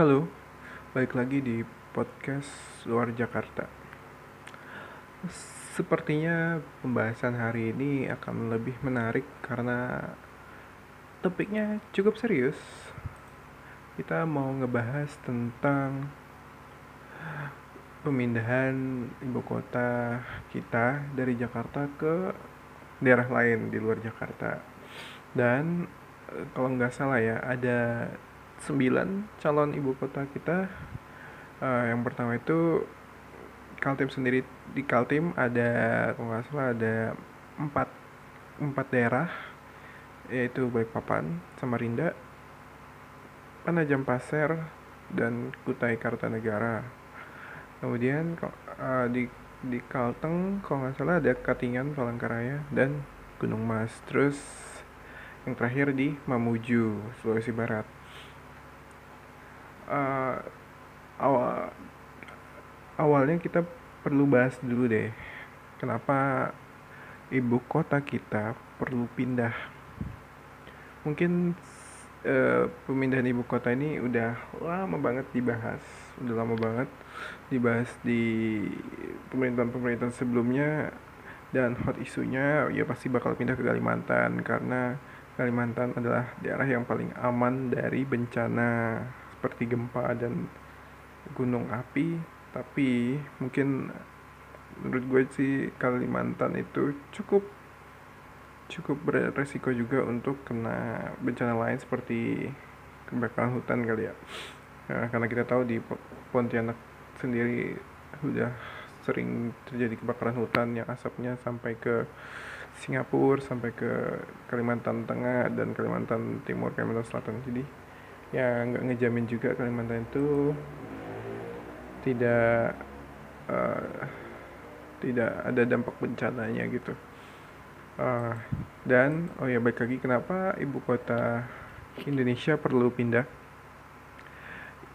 Halo, balik lagi di podcast luar Jakarta. Sepertinya pembahasan hari ini akan lebih menarik karena topiknya cukup serius. Kita mau ngebahas tentang pemindahan ibu kota kita dari Jakarta ke daerah lain di luar Jakarta. Dan eh, kalau nggak salah ya, ada 9 calon ibu kota kita. Uh, yang pertama itu Kaltim sendiri di Kaltim ada kalau nggak salah ada empat empat daerah yaitu Balikpapan, Samarinda, Penajam Pasir, dan Kutai Kartanegara. Kemudian uh, di di Kalteng kalau nggak salah ada Katingan, Palangkaraya, dan Gunung Mas. Terus yang terakhir di Mamuju, Sulawesi Barat uh, awal awalnya kita perlu bahas dulu deh kenapa ibu kota kita perlu pindah? Mungkin uh, pemindahan ibu kota ini udah lama banget dibahas udah lama banget dibahas di pemerintahan-pemerintahan sebelumnya dan hot isunya ya pasti bakal pindah ke Kalimantan karena Kalimantan adalah daerah yang paling aman dari bencana seperti gempa dan gunung api tapi mungkin menurut gue sih Kalimantan itu cukup cukup beresiko juga untuk kena bencana lain seperti kebakaran hutan kali ya. Nah, karena kita tahu di Pontianak sendiri sudah sering terjadi kebakaran hutan yang asapnya sampai ke Singapura sampai ke Kalimantan Tengah dan Kalimantan Timur Kalimantan Selatan. Jadi ya nggak ngejamin juga Kalimantan itu tidak uh, tidak ada dampak bencananya gitu. Uh, dan oh ya baik lagi kenapa ibu kota Indonesia perlu pindah?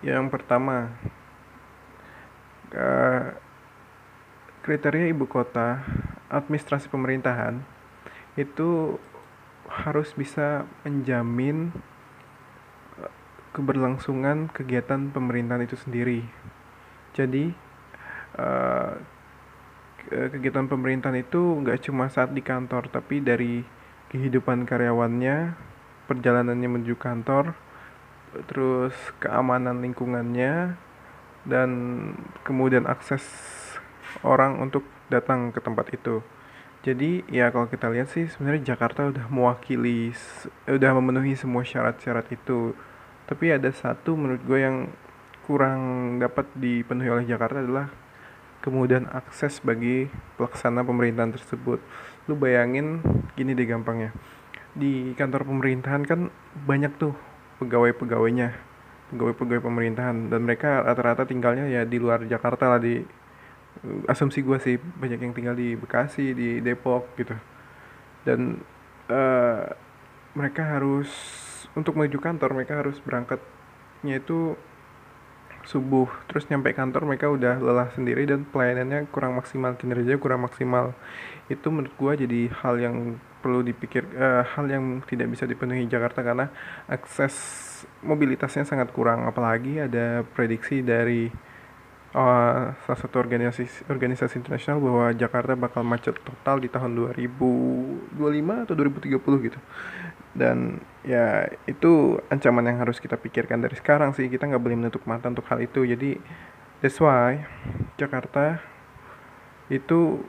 Yang pertama uh, kriteria ibu kota administrasi pemerintahan itu harus bisa menjamin keberlangsungan kegiatan pemerintahan itu sendiri. Jadi uh, kegiatan pemerintahan itu nggak cuma saat di kantor, tapi dari kehidupan karyawannya, perjalanannya menuju kantor, terus keamanan lingkungannya, dan kemudian akses orang untuk datang ke tempat itu. Jadi ya kalau kita lihat sih sebenarnya Jakarta udah mewakili, udah memenuhi semua syarat-syarat itu tapi ada satu menurut gue yang kurang dapat dipenuhi oleh Jakarta adalah kemudian akses bagi pelaksana pemerintahan tersebut. Lu bayangin gini deh gampangnya. Di kantor pemerintahan kan banyak tuh pegawai-pegawainya pegawai-pegawai pemerintahan. Dan mereka rata-rata tinggalnya ya di luar Jakarta lah di asumsi gue sih banyak yang tinggal di Bekasi di Depok gitu. Dan uh, mereka harus untuk menuju kantor mereka harus berangkatnya itu subuh. Terus nyampe kantor mereka udah lelah sendiri dan pelayanannya kurang maksimal kinerja kurang maksimal. Itu menurut gua jadi hal yang perlu dipikir uh, hal yang tidak bisa dipenuhi Jakarta karena akses mobilitasnya sangat kurang. Apalagi ada prediksi dari uh, salah satu organisasi organisasi internasional bahwa Jakarta bakal macet total di tahun 2025 atau 2030 gitu dan ya itu ancaman yang harus kita pikirkan dari sekarang sih. Kita nggak boleh menutup mata untuk hal itu. Jadi that's why Jakarta itu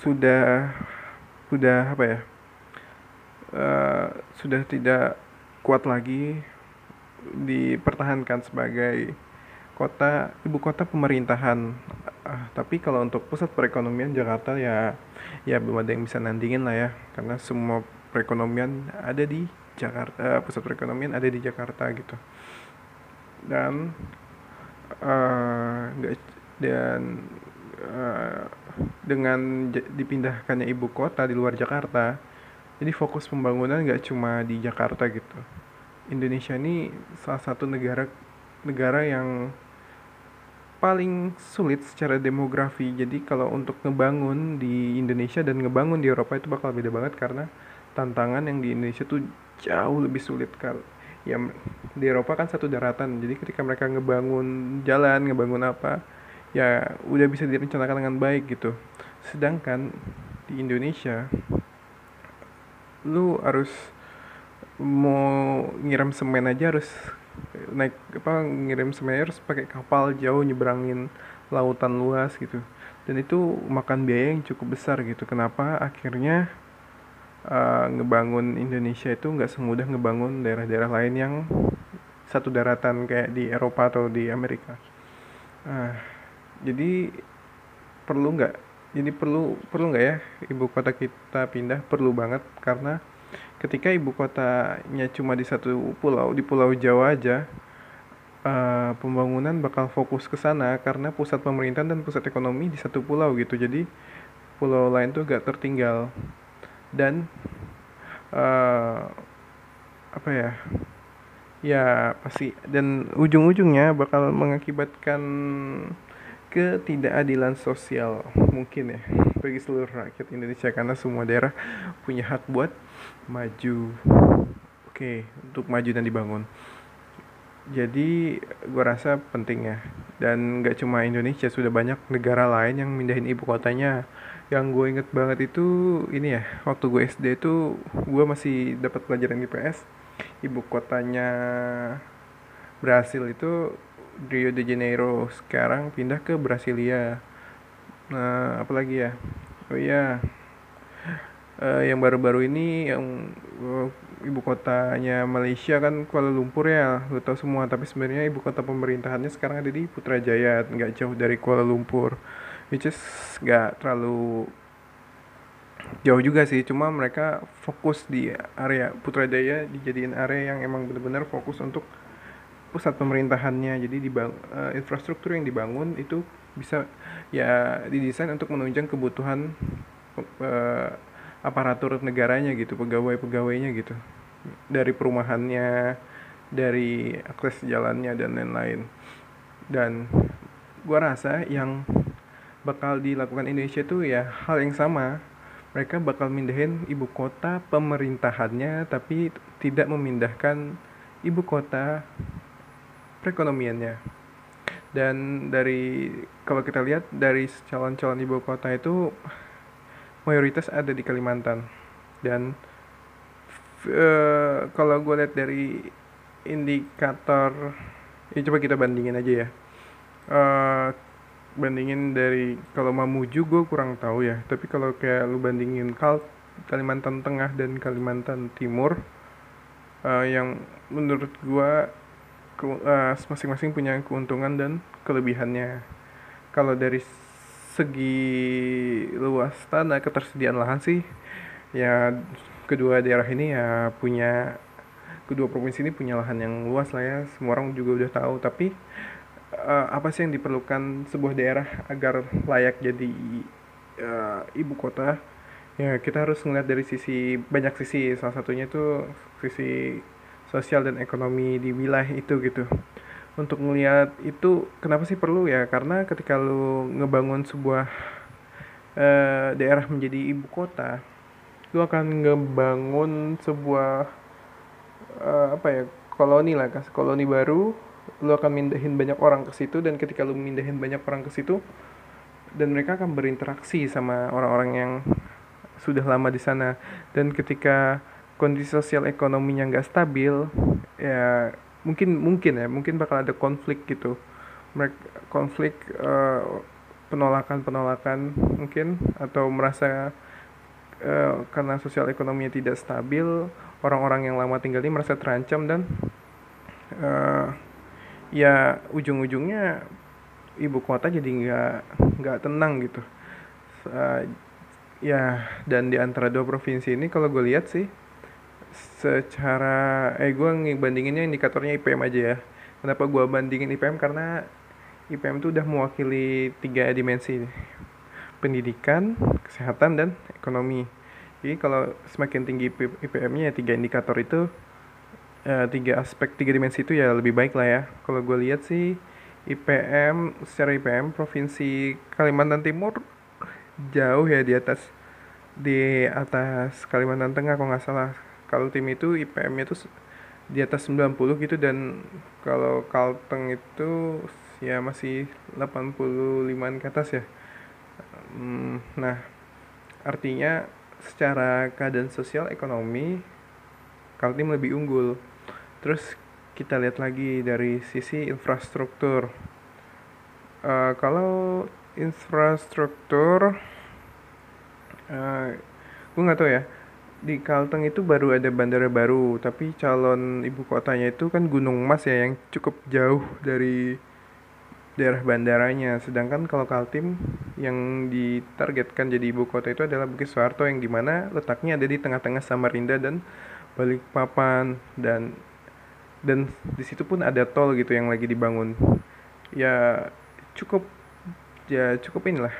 sudah sudah apa ya uh, sudah tidak kuat lagi dipertahankan sebagai kota ibu kota pemerintahan. Uh, tapi kalau untuk pusat perekonomian Jakarta ya ya belum ada yang bisa nandingin lah ya. Karena semua perekonomian ada di Jakarta uh, pusat perekonomian ada di Jakarta gitu dan uh, dan uh, dengan dipindahkannya ibu kota di luar Jakarta jadi fokus pembangunan nggak cuma di Jakarta gitu Indonesia ini salah satu negara negara yang paling sulit secara demografi. Jadi kalau untuk ngebangun di Indonesia dan ngebangun di Eropa itu bakal beda banget karena tantangan yang di Indonesia tuh jauh lebih sulit kar ya di Eropa kan satu daratan jadi ketika mereka ngebangun jalan ngebangun apa ya udah bisa direncanakan dengan baik gitu. Sedangkan di Indonesia lu harus mau ngirim semen aja harus naik apa ngirim semen harus pakai kapal jauh nyebrangin lautan luas gitu. Dan itu makan biaya yang cukup besar gitu. Kenapa? Akhirnya uh, ngebangun Indonesia itu nggak semudah ngebangun daerah-daerah lain yang satu daratan kayak di Eropa atau di Amerika. Uh, jadi perlu nggak jadi perlu perlu nggak ya ibu kota kita pindah? Perlu banget karena ketika ibu kotanya cuma di satu pulau di pulau Jawa aja uh, pembangunan bakal fokus ke sana karena pusat pemerintahan dan pusat ekonomi di satu pulau gitu. Jadi pulau lain tuh gak tertinggal dan uh, apa ya? Ya pasti. Dan ujung-ujungnya bakal mengakibatkan ketidakadilan sosial mungkin ya bagi seluruh rakyat Indonesia karena semua daerah punya hak buat maju. Oke untuk maju dan dibangun. Jadi gue rasa penting ya. Dan gak cuma Indonesia sudah banyak negara lain yang mindahin ibu kotanya yang gue inget banget itu ini ya waktu gue SD itu gue masih dapat pelajaran IPS ibu kotanya Brasil itu Rio de Janeiro. Sekarang pindah ke Brasilia. Nah apalagi ya? Oh iya. Uh, yang baru-baru ini yang uh, ibu kotanya Malaysia kan Kuala Lumpur ya lo tau semua. Tapi sebenarnya ibu kota pemerintahannya sekarang ada di Putrajaya nggak jauh dari Kuala Lumpur which is nggak terlalu jauh juga sih. Cuma mereka fokus di area Putrajaya dijadiin area yang emang benar-benar fokus untuk pusat pemerintahannya. Jadi di uh, eh, infrastruktur yang dibangun itu bisa ya didesain untuk menunjang kebutuhan uh, aparatur negaranya gitu pegawai-pegawainya gitu. Dari perumahannya dari akses jalannya dan lain-lain. Dan gua rasa yang bakal dilakukan Indonesia itu ya hal yang sama. Mereka bakal mindahin ibu kota pemerintahannya tapi tidak memindahkan ibu kota perekonomiannya. Dan dari kalau kita lihat dari calon-calon ibu kota itu mayoritas ada di Kalimantan. Dan uh, kalau gue lihat dari indikator ya coba kita bandingin aja ya. Uh, bandingin dari kalau Mamuju gue kurang tahu ya tapi kalau kayak lu bandingin Kal Kalimantan Tengah dan Kalimantan Timur uh, yang menurut gue uh, masing-masing punya keuntungan dan kelebihannya. Kalau dari segi luas tanah ketersediaan lahan sih ya kedua daerah ini ya punya kedua provinsi ini punya lahan yang luas lah ya semua orang juga udah tahu. Tapi uh, apa sih yang diperlukan sebuah daerah agar layak jadi uh, ibu kota? Ya kita harus melihat dari sisi banyak sisi. Salah satunya itu sisi sosial dan ekonomi di wilayah itu gitu. Untuk ngelihat itu kenapa sih perlu ya? Karena ketika lu ngebangun sebuah uh, daerah menjadi ibu kota lu akan ngebangun sebuah uh, apa ya koloni lah kas koloni baru lu akan mindahin banyak orang ke situ dan ketika lu mindahin banyak orang ke situ dan mereka akan berinteraksi sama orang-orang yang sudah lama di sana. Dan ketika kondisi sosial ekonominya nggak stabil ya mungkin mungkin ya mungkin bakal ada konflik gitu. Mereka konflik uh, penolakan penolakan mungkin atau merasa uh, karena sosial ekonominya tidak stabil orang-orang yang lama tinggal ini merasa terancam dan uh, ya ujung-ujungnya ibu kota jadi nggak nggak tenang gitu. Uh, ya dan di antara dua provinsi ini kalau gue lihat sih secara eh gue ngebandinginnya indikatornya IPM aja ya. Kenapa gue bandingin IPM karena IPM itu udah mewakili tiga dimensi pendidikan kesehatan dan ekonomi. Jadi kalau semakin tinggi IPM-nya ya tiga indikator itu eh, tiga aspek tiga dimensi itu ya lebih baik lah ya. Kalau gue lihat sih IPM secara IPM provinsi Kalimantan Timur jauh ya di atas di atas Kalimantan Tengah kalau nggak salah. Kalau tim itu IPM-nya tuh di atas 90 gitu dan kalau Kalteng itu ya masih 85an ke atas ya. Hmm, nah artinya secara keadaan sosial ekonomi Kaltim lebih unggul terus kita lihat lagi dari sisi infrastruktur. Uh, kalau infrastruktur uh, gue nggak tahu ya. Di Kalteng itu baru ada bandara baru tapi calon ibu kotanya itu kan Gunung Mas ya yang cukup jauh dari daerah bandaranya. Sedangkan kalau Kaltim yang ditargetkan jadi ibu kota itu adalah Bukit Soeharto yang di mana letaknya ada di tengah-tengah Samarinda dan Balikpapan. Dan dan di situ pun ada tol gitu yang lagi dibangun. Ya cukup ya cukup inilah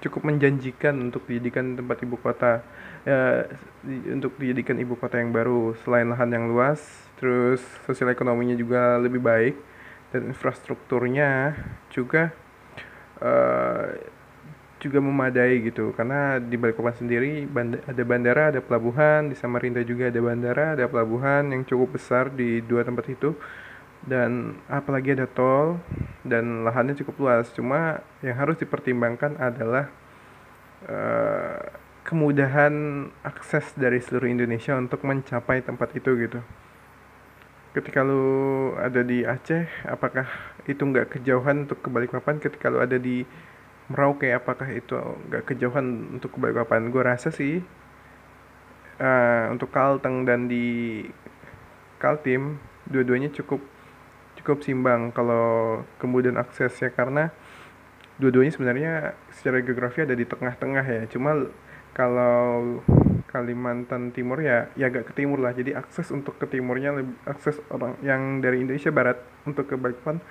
cukup menjanjikan untuk dijadikan tempat ibu kota. Ya, untuk dijadikan ibu kota yang baru selain lahan yang luas terus sosial ekonominya juga lebih baik dan infrastrukturnya juga uh, juga memadai gitu. Karena di Balikpapan sendiri band ada bandara ada pelabuhan di Samarinda juga ada bandara ada pelabuhan yang cukup besar di dua tempat itu. Dan apalagi ada tol dan lahannya cukup luas. Cuma yang harus dipertimbangkan adalah uh, kemudahan akses dari seluruh Indonesia untuk mencapai tempat itu gitu. Ketika lu ada di Aceh apakah itu nggak kejauhan untuk ke Balikpapan? Ketika lu ada di Merauke apakah itu nggak kejauhan untuk ke Balikpapan gue rasa sih uh, untuk Kalteng dan di Kaltim dua-duanya cukup cukup simbang kalau kemudian aksesnya. Karena dua-duanya sebenarnya secara geografi ada di tengah-tengah ya. Cuma kalau Kalimantan Timur ya ya agak ke timur lah. Jadi akses untuk ke timurnya akses orang yang dari Indonesia Barat untuk ke Balikpapan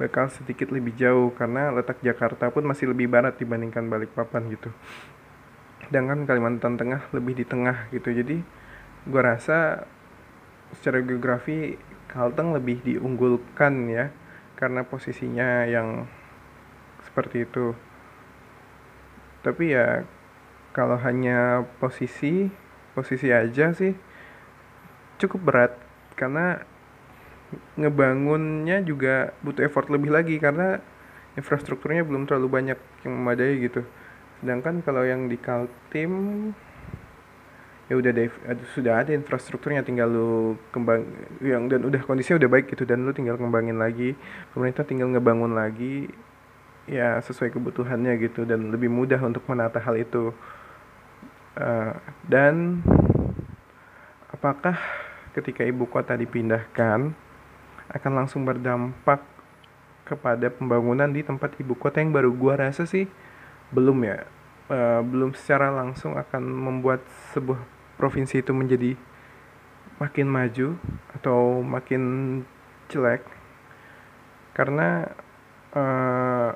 bakal sedikit lebih jauh karena letak Jakarta pun masih lebih barat dibandingkan Balikpapan gitu. Sedangkan Kalimantan Tengah lebih di tengah gitu. Jadi gue rasa secara geografi Kalteng lebih diunggulkan ya karena posisinya yang seperti itu. Tapi ya kalau hanya posisi posisi aja sih cukup berat. Karena ngebangunnya juga butuh effort lebih lagi karena infrastrukturnya belum terlalu banyak yang memadai gitu. Sedangkan kalau yang di Kaltim ya udah ada, sudah ada infrastrukturnya tinggal lu kembang yang dan udah kondisinya udah baik gitu dan lu tinggal kembangin lagi pemerintah tinggal ngebangun lagi ya sesuai kebutuhannya gitu dan lebih mudah untuk menata hal itu. Eh, dan apakah ketika ibu kota dipindahkan akan langsung berdampak kepada pembangunan di tempat ibu kota yang baru gua rasa sih belum ya. Uh, belum secara langsung akan membuat sebuah provinsi itu menjadi makin maju atau makin jelek. Karena uh,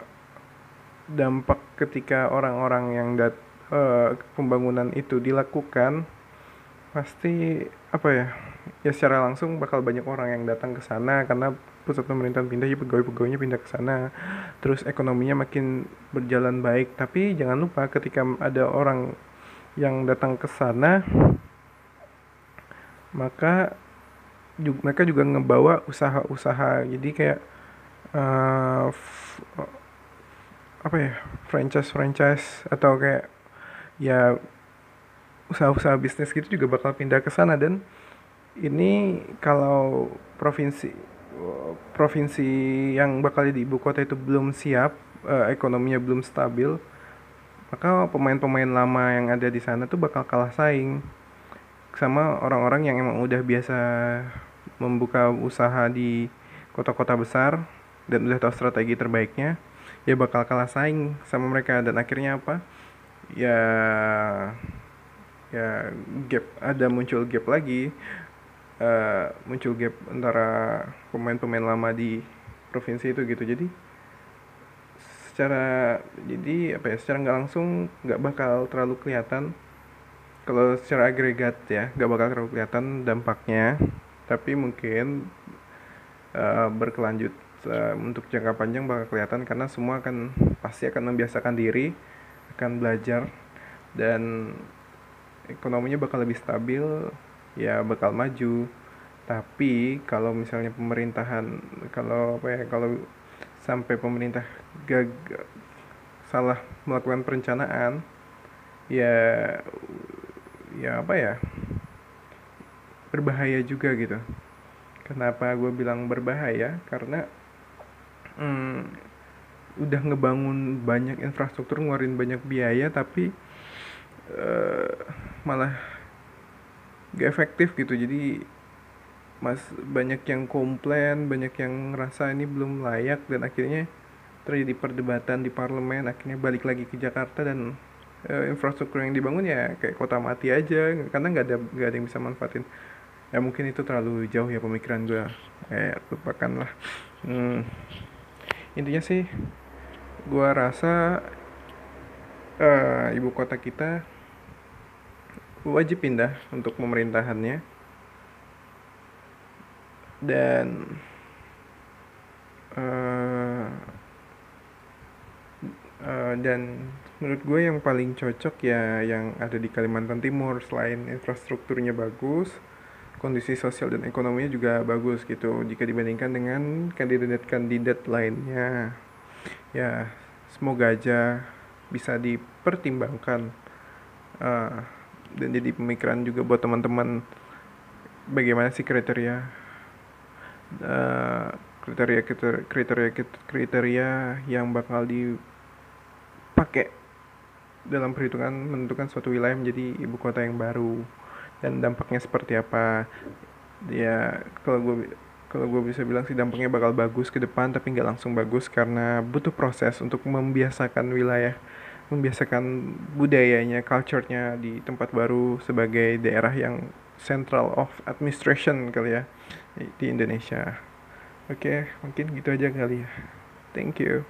dampak ketika orang-orang yang dat uh, pembangunan itu dilakukan pasti apa ya ya secara langsung bakal banyak orang yang datang ke sana karena pusat pemerintahan pindah ya pegawai-pegawainya pindah ke sana. Terus ekonominya makin berjalan baik. Tapi jangan lupa ketika ada orang yang datang ke sana maka juga, mereka juga ngebawa usaha-usaha. Jadi kayak uh, apa ya franchise franchise atau kayak ya usaha-usaha bisnis gitu juga bakal pindah ke sana. Dan ini kalau provinsi provinsi yang bakal di ibu kota itu belum siap uh, ekonominya belum stabil maka pemain-pemain lama yang ada di sana tuh bakal kalah saing. Sama orang-orang yang emang udah biasa membuka usaha di kota-kota besar dan udah tahu strategi terbaiknya ya bakal kalah saing sama mereka. Dan akhirnya apa? Ya ya gap ada muncul gap lagi uh, muncul gap antara pemain-pemain lama di provinsi itu gitu. Jadi secara jadi apa ya secara nggak langsung nggak bakal terlalu kelihatan. Kalau secara agregat ya nggak bakal terlalu kelihatan dampaknya. Tapi mungkin uh, berkelanjut uh, untuk jangka panjang bakal kelihatan karena semua akan pasti akan membiasakan diri akan belajar dan ekonominya bakal lebih stabil ya bakal maju. Tapi kalau misalnya pemerintahan kalau apa ya kalau sampai pemerintah gagal salah melakukan perencanaan ya ya apa ya berbahaya juga gitu. Kenapa gue bilang berbahaya? Karena hmm, udah ngebangun banyak infrastruktur ngeluarin banyak biaya tapi uh, malah gak efektif gitu. Jadi mas banyak yang komplain banyak yang ngerasa ini belum layak dan akhirnya terjadi perdebatan di parlemen akhirnya balik lagi ke Jakarta dan uh, infrastruktur yang dibangun ya kayak kota mati aja karena nggak ada nggak ada yang bisa manfaatin. Ya mungkin itu terlalu jauh ya pemikiran gue eh lupakan lah hmm. intinya sih gue rasa uh, ibu kota kita wajib pindah untuk pemerintahannya. Dan uh, uh, dan menurut gue yang paling cocok ya yang ada di Kalimantan Timur selain infrastrukturnya bagus kondisi sosial dan ekonominya juga bagus gitu. Jika dibandingkan dengan kandidat-kandidat lainnya ya semoga aja bisa dipertimbangkan. Uh, dan jadi pemikiran juga buat teman-teman bagaimana sih kriteria uh, kriteria kriteria kriteria yang bakal dipakai dalam perhitungan menentukan suatu wilayah menjadi ibu kota yang baru dan dampaknya seperti apa. Ya kalau gue kalau gue bisa bilang sih dampaknya bakal bagus ke depan tapi nggak langsung bagus karena butuh proses untuk membiasakan wilayah membiasakan budayanya culture-nya di tempat baru sebagai daerah yang central of administration kali ya di Indonesia. Oke mungkin gitu aja kali ya. Thank you